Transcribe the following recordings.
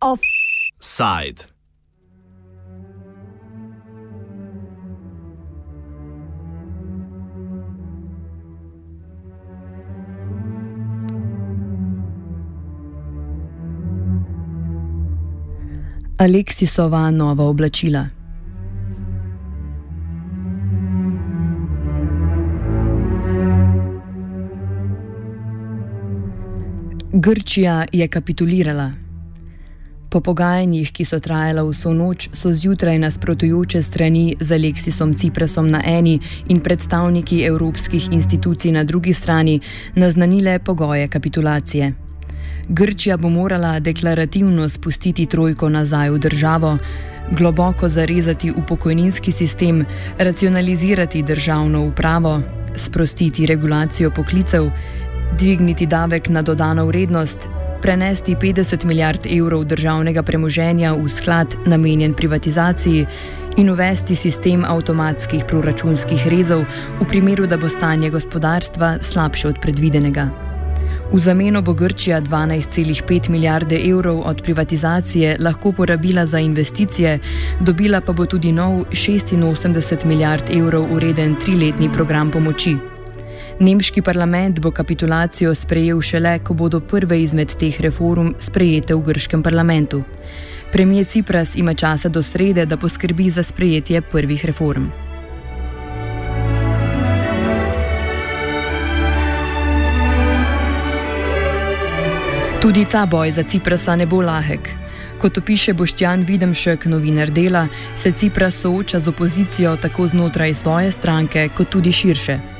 Offside. Aleksisova nova oblačila. Grčija je kapitulirala. Po pogajanjih, ki so trajala vso noč, so zjutraj nasprotujoče strani z Aleksisom Ciprasom na eni in predstavniki evropskih institucij na drugi strani naznanile pogoje kapitulacije. Grčija bo morala deklarativno spustiti trojko nazaj v državo, globoko zarezati v pokojninski sistem, racionalizirati državno upravo, sprostiti regulacijo poklicev, dvigniti davek na dodano vrednost, prenesti 50 milijard evrov državnega premoženja v sklad namenjen privatizaciji in uvesti sistem avtomatskih proračunskih rezov v primeru, da bo stanje gospodarstva slabše od predvidenega. V zameno bo Grčija 12,5 milijarde evrov od privatizacije lahko porabila za investicije, dobila pa bo tudi nov 86 milijard evrov ureden triletni program pomoči. Nemški parlament bo kapitulacijo sprejel šele, ko bodo prve izmed teh reform sprejete v grškem parlamentu. Premijer Cipras ima časa do srede, da poskrbi za sprejetje prvih reform. Tudi ta boj za Ciprasa ne bo lahek. Kot opiše Boštjan Videmšek, novinar dela, se Cipras sooča z opozicijo tako znotraj svoje stranke, kot tudi širše.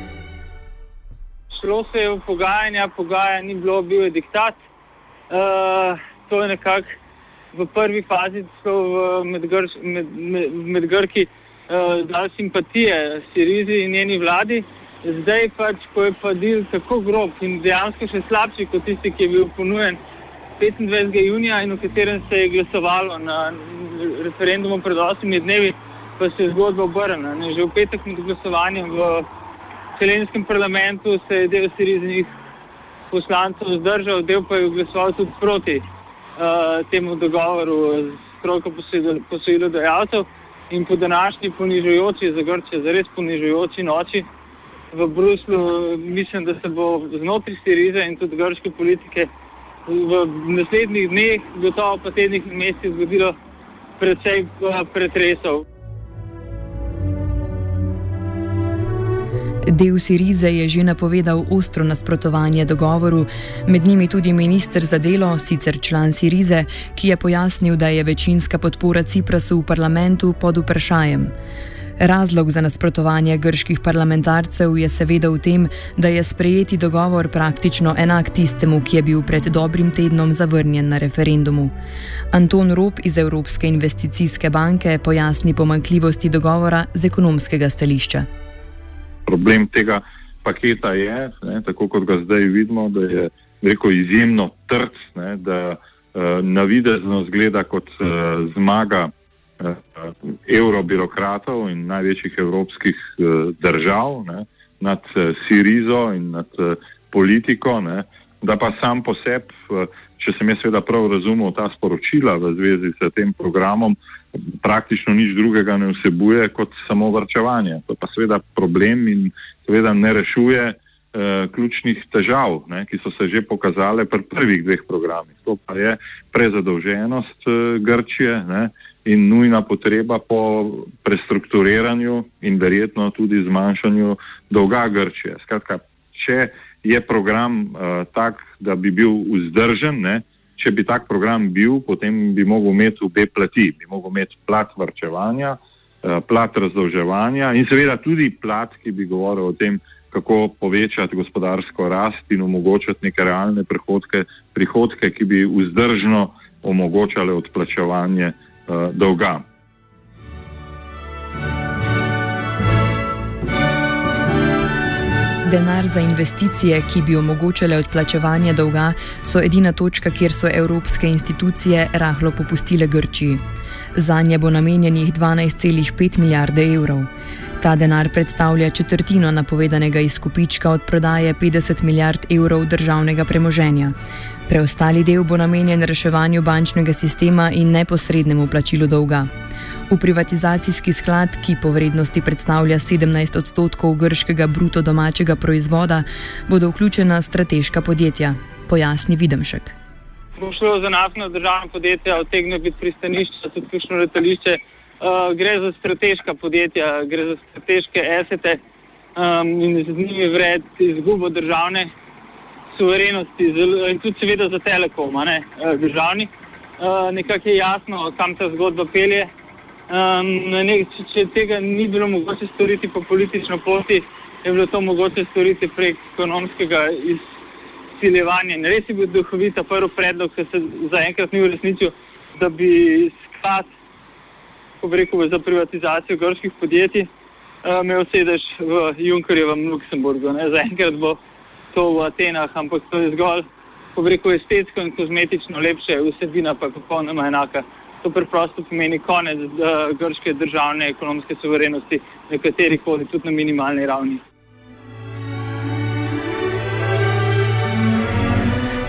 Šlo se je v pogajanja, pogajanja ni bilo, bil je diktat. Uh, to je nekako v prvi fazi med, Grč, med, med, med Grki uh, dal simpatije Sirizi in njeni vladi. Zdaj pač, ko je pa del tako grob in dejansko še slabši kot tisti, ki je bil ponujen 25. junija in v katerem se je glasovalo na referendumu pred 8 dnevi, pa se je zgodba obrnila. Že v petek med glasovanjem v čelenskem parlamentu se je del siriznih poslancev zdržal, del pa je glasoval tudi proti uh, temu dogovoru z stroko posojilodajalcev in po današnji ponižujoči, za Grče, zares ponižujoči noči v Bruslu, mislim, da se bo znotraj Sirize in tudi grške politike v naslednjih dneh, gotovo pa tednih mesecih zgodilo precej eh, pretresov. Del Sirize je že napovedal ostro nasprotovanje dogovoru, med njimi tudi minister za delo, sicer član Sirize, ki je pojasnil, da je večinska podpora Ciprasu v parlamentu pod vprašanjem. Razlog za nasprotovanje grških parlamentarcev je seveda v tem, da je sprejeti dogovor praktično enak tistemu, ki je bil pred dobrim tednom zavrnjen na referendumu. Anton Rop iz Evropske investicijske banke pojasni pomankljivosti dogovora z ekonomskega stališča. Problem tega paketa je, ne, tako kot ga zdaj vidimo, da je rekel, izjemno trd, ne, da uh, navidezno zgleda kot uh, zmaga. Eh, evrobirokratov in največjih evropskih eh, držav ne, nad eh, Sirizo in nad politiko, ne, da pa sam po sebi, če sem jaz seveda prav razumel ta sporočila v zvezi s tem programom, praktično nič drugega ne vsebuje kot samo vrčevanje. To pa seveda problem in seveda ne rešuje eh, ključnih težav, ne, ki so se že pokazale pri prvih dveh programih. To pa je prezadolženost eh, Grčije. Ne, in nujna potreba po prestrukturiranju in verjetno tudi zmanjšanju dolga Grčije. Skratka, če je program uh, tak, da bi bil vzdržen, ne, če bi tak program bil, potem bi mogel imeti obe plati, bi mogel imeti plat vrčevanja, uh, plat razdolževanja in seveda tudi plat, ki bi govoril o tem, kako povečati gospodarsko rast in omogočati neke realne prihodke, prihodke ki bi vzdržno omogočale odplačevanje uh, dolga. Denar za investicije, ki bi omogočale odplačevanje dolga, so edina točka, kjer so evropske institucije rahlo popustile Grčiji. Za nje bo namenjenih 12,5 milijarde evrov. Ta denar predstavlja četrtino napovedanega izkupička od prodaje 50 milijard evrov državnega premoženja. Preostali del bo namenjen reševanju bančnega sistema in neposrednemu plačilu dolga. V privatizacijski sklad, ki po vrednosti predstavlja 17 odstotkov grškega bruto domačega proizvoda, bodo vključena strateška podjetja, pojasni Videmšek. Bo šlo za naftno državno podjetje, odtegne biti pristanišče, tudi ključno letališče. Uh, gre za strateška podjetja, gre za strateške esete um, in z njimi vred izgubo državne suverenosti in tudi seveda za telekom, ne, uh, državni. Uh, nekako je jasno, kam ta zgodba pelje. Um, ne, če, če tega ni bilo mogoče storiti po politično poti, je bilo to mogoče storiti prek ekonomskega izsiljevanja. Res je bil duhovita prvi predlog, ki se zaenkrat ni uresničil, da bi sklad, ko bi rekel, za privatizacijo grških podjetij imel sedež v Junkerjevem Luksemburgu. Zaenkrat bo to v Atenah, ampak to je zgolj, ko bi rekel, estetsko in kozmetično lepše, vsebina pa popolnoma enaka to preprosto pomeni konec uh, grške državne ekonomske suverenosti, na kateri koli, tudi na minimalni ravni.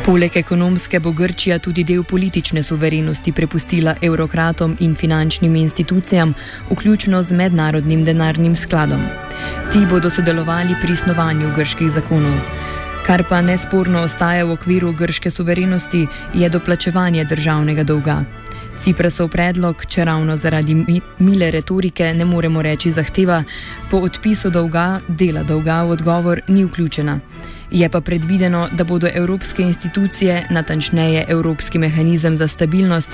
Poleg ekonomske bo Grčija tudi del politične suverenosti prepustila evrokratom in finančnim institucijam, vključno z mednarodnim denarnim skladom. Ti bodo sodelovali pri snovanju grških zakonov. Kar pa nesporno ostaja v okviru grške suverenosti, je doplačevanje državnega dolga. Ciprasov predlog, če ravno zaradi mile retorike ne moremo reči zahteva, po odpisu dolga, dela dolga v odgovor ni vključena. Je pa predvideno, da bodo evropske institucije, natančneje Evropski mehanizem za stabilnost,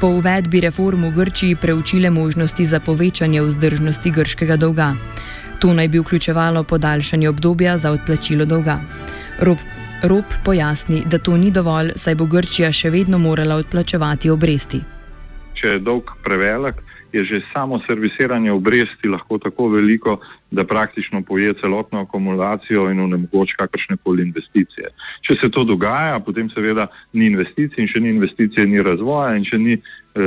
po uvedbi reform v Grčiji preučile možnosti za povečanje vzdržnosti grškega dolga. To naj bi vključevalo podaljšanje obdobja za odplačilo dolga. Rob, Rob pojasni, da to ni dovolj, saj bo Grčija še vedno morala odplačevati obresti če je dolg prevelik, je že samo servisiranje obresti lahko tako veliko, da praktično poje celotno akumulacijo in onemogoče kakršne koli investicije. Če se to dogaja, potem seveda ni investicij in če ni investicije, ni razvoja in če ni eh,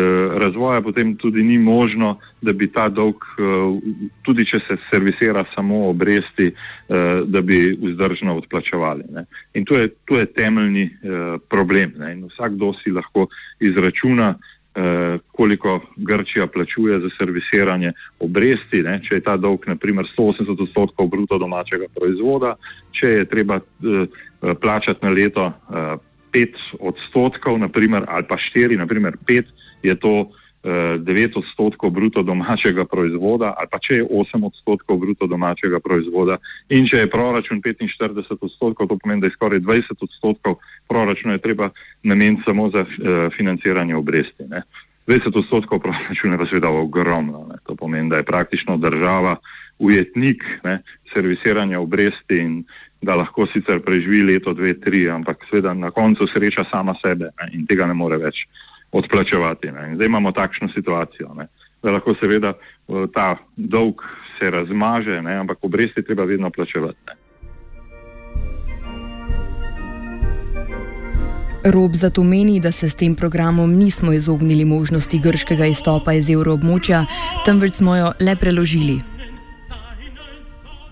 razvoja, potem tudi ni možno, da bi ta dolg, eh, tudi če se servisira samo obresti, eh, da bi vzdržno odplačevali. Ne. In to je, to je temeljni eh, problem. Ne. In vsakdo si lahko izračuna, Eh, koliko Grčija plačuje za servisiranje obresti, ne, če je ta dolg naprimer 180 odstotkov bruto domačega proizvoda, če je treba uh, plačati na leto eh, 5 odstotkov, naprimer, ali pa 4, naprimer 5, je to 9 odstotkov bruto domačega proizvoda, ali pa če je 8 odstotkov bruto domačega proizvoda in če je proračun 45 odstotkov, to pomeni, da je skoraj 20 odstotkov proračuna je treba nameniti samo za uh, financiranje obresti. Ne. 20 odstotkov proračuna je pa seveda ogromno. Ne. To pomeni, da je praktično država ujetnik ne, servisiranja obresti in da lahko sicer preživi leto, dve, tri, ampak seveda na koncu sreča sama sebe ne, in tega ne more več odplačevati. Ne. Zdaj imamo takšno situacijo, ne, da lahko seveda uh, ta dolg se razmaže, ne, ampak obresti treba vedno plačevati. Ne. Rob zato meni, da se s tem programom nismo izognili možnosti grškega izstopa iz evroobmočja, temveč smo jo le preložili.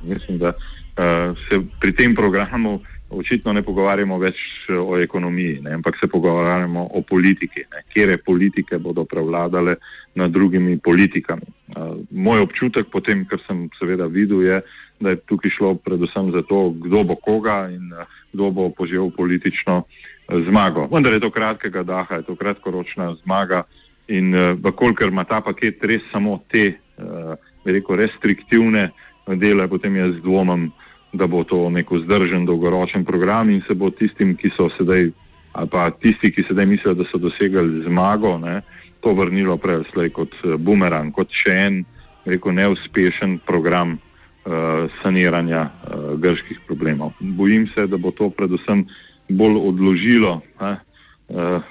Mislim, da uh, se pri tem programu očitno ne pogovarjamo več eh, o ekonomiji, ne, ampak se pogovarjamo o politiki, kje politike bodo prevladale nad drugimi politikami. Uh, moj občutek, potem, kar sem seveda videl, je, da je tukaj šlo predvsem za to, kdo bo koga in uh, kdo bo požel politično uh, zmago. Vendar je to kratkega daha, je to kratkoročna zmaga in uh, kolikor ima ta paket res samo te, uh, rekel, restriktivne dele, potem jaz dvomim, da bo to nek vzdržen dolgoročen program in se bo tistim, ki so sedaj, ali pa tisti, ki sedaj mislijo, da so dosegali zmago, ne, to vrnilo prej slej kot uh, bumerang, kot še en, rekel, neuspešen program uh, saniranja uh, grških problemov. Bojim se, da bo to predvsem bolj odložilo, da uh,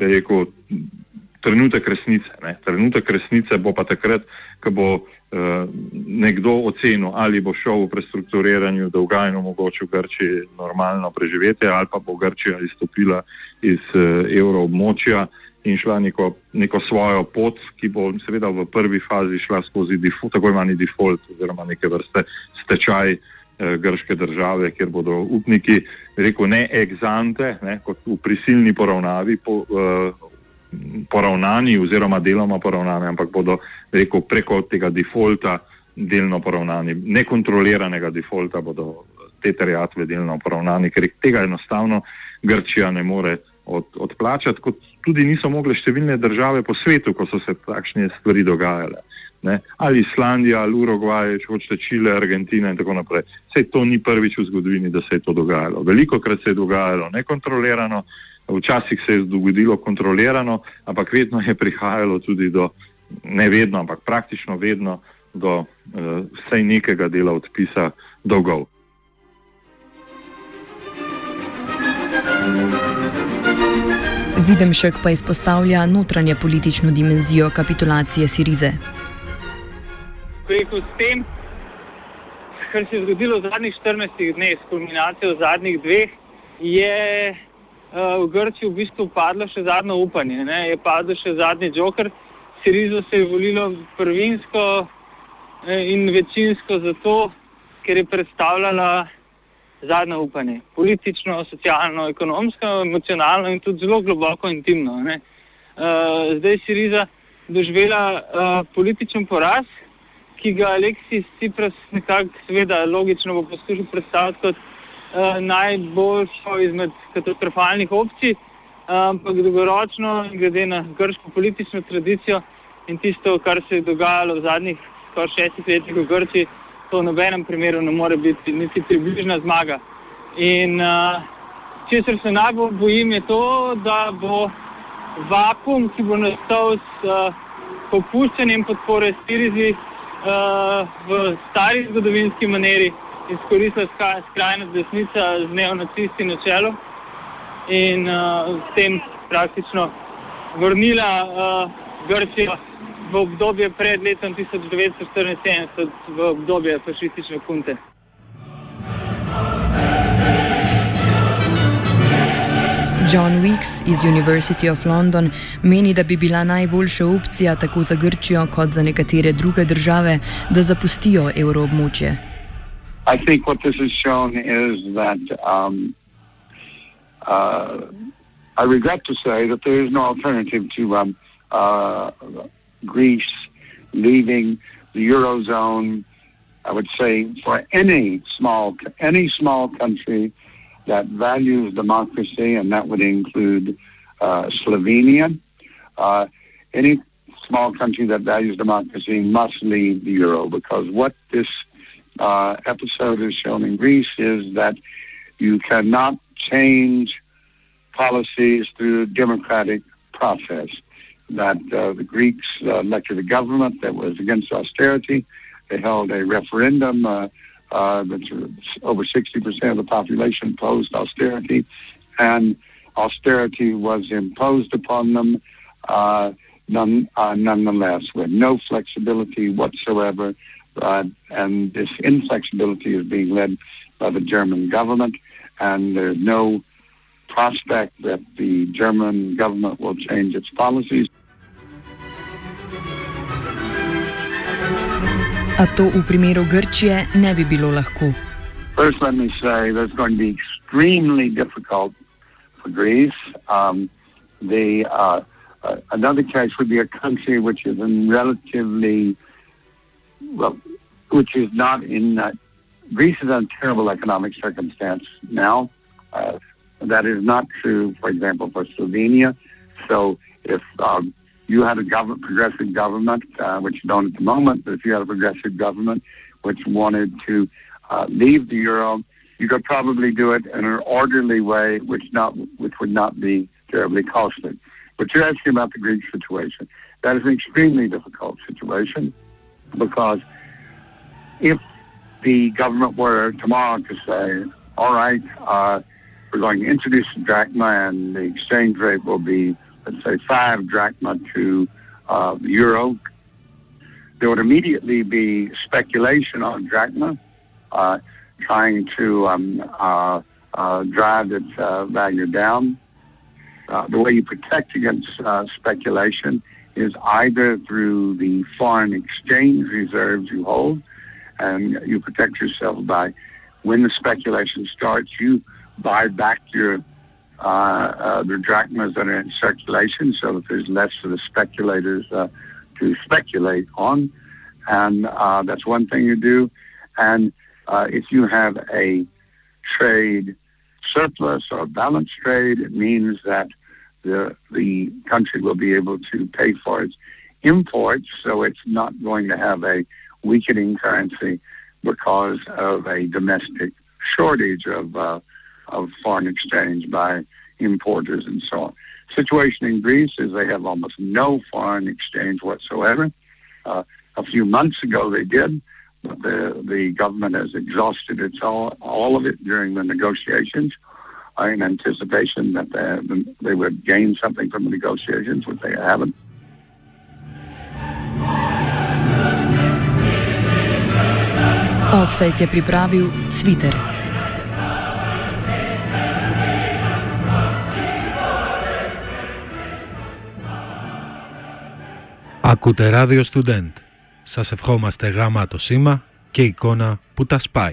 je rekel, trenutek resnice. Ne. Trenutek resnice bo pa takrat, ko bo uh, nekdo ocenil, ali bo šel v prestrukturiranju dolga in omogočil Grčiji normalno preživetje, ali pa bo Grčija izstopila iz uh, evroobmočja in šla neko, neko svojo pot, ki bo seveda v prvi fazi šla skozi default, tako imenovani default oziroma neke vrste stečaj eh, grške države, kjer bodo upniki, rekel ne egzante, ne, kot v prisilni poravnavi, po, eh, poravnani oziroma deloma poravnani, ampak bodo rekel preko tega defaulta delno poravnani, nekontroliranega defaulta bodo te terjatve delno poravnani, ker tega enostavno Grčija ne more od, odplačati, kot tudi niso mogle številne države po svetu, ko so se takšne stvari dogajale. Ne? Ali Islandija, ali Urugvaj, če hočete Čile, Argentina in tako naprej. Vse to ni prvič v zgodovini, da se je to dogajalo. Veliko krat se je dogajalo nekontrolirano, včasih se je zgodilo kontrolirano, ampak vedno je prihajalo tudi do, ne vedno, ampak praktično vedno do uh, vsej nekega dela odpisa dolgov. Videmšek pa izpostavlja notranje politično dimenzijo kapitulacije Sirize. S tem, kar se je zgodilo v zadnjih 14 dneh, s kulminacijo zadnjih dveh, je v Grčiji v bistvu padlo še zadnje upanje. Ne? Je padlo še zadnji joker. Sirizo se je volilo prvinsko eh, in večinsko zato, ker je predstavljala zadnje upanje. Politično, socialno, ekonomsko, emocionalno in tudi zelo globoko intimno. Uh, zdaj je Siriza doživela uh, političen poraz, ki ga Aleksis Cipras nekako, seveda, logično bo poskušal predstaviti kot uh, najboljšo izmed katastrofalnih opcij, ampak dolgoročno, glede na grško politično tradicijo in tisto, kar se je dogajalo v zadnjih skoraj šestih letih v Grčiji to v nobenem primeru ne more biti niti približna zmaga. In uh, česar se najbolj bojim, je to, da bo vakum, ki bo nastal s uh, popuščanjem podpore Spirizi uh, v stari zgodovinski maniri, izkoristila skrajna desnica z neonacisti na čelu in uh, s tem praktično vrnila uh, Grčijo v obdobje pred letom 1974, v obdobje fašistične kunte. John Weeks iz University of London meni, da bi bila najboljša opcija tako za Grčijo kot za nekatere druge države, da zapustijo evroobmočje. I think what this has shown is that um, uh, I regret to say that there is no alternative to um, uh, Greece leaving the eurozone. I would say for any small any small country that values democracy, and that would include uh, Slovenia. Uh, any small country that values democracy must leave the euro because what this uh, episode has shown in Greece is that you cannot change policies through democratic process that uh, the Greeks uh, elected a government that was against austerity. They held a referendum uh, uh that's over 60% of the population opposed austerity, and austerity was imposed upon them uh, none, nonetheless with no flexibility whatsoever. And this inflexibility is being led by the German government, and there's no prospect that the German government will change its policies. A to v primeru Grčije ne bi bilo lahko. First, let me say that's going to be extremely difficult for Greece. Um, the uh, uh, another case would be a country which is in relatively well, which is not in. Uh, Greece is in terrible economic circumstance now. Uh, that is not true, for example, for Slovenia. So, if um, you had a government, progressive government, uh, which you don't at the moment, but if you had a progressive government which wanted to uh, leave the euro, you could probably do it in an orderly way, which not which would not be terribly costly. But you're asking about the Greek situation. That is an extremely difficult situation because if the government were tomorrow to say, all right, uh, we're going to introduce the drachma and the exchange rate will be let's say, five drachma to uh, euro, there would immediately be speculation on drachma, uh, trying to um, uh, uh drive its uh, value down. uh, the way you protect against uh, speculation is either through the foreign exchange reserves you hold, and you protect yourself by when the speculation starts, you buy back your uh, uh, the drachmas that are in circulation, so that there's less for the speculators uh, to speculate on, and uh, that's one thing you do. And uh, if you have a trade surplus or balanced trade, it means that the the country will be able to pay for its imports, so it's not going to have a weakening currency because of a domestic shortage of uh, of foreign exchange by importers and so on. Situation in Greece is they have almost no foreign exchange whatsoever. Uh, a few months ago they did, but the the government has exhausted its all, all of it during the negotiations in anticipation that they, they would gain something from the negotiations, which they haven't. Offset je pripravil Twitter. Ακούτε ράδιο Student. Σας ευχόμαστε γάμα το σήμα και εικόνα που τα σπάει.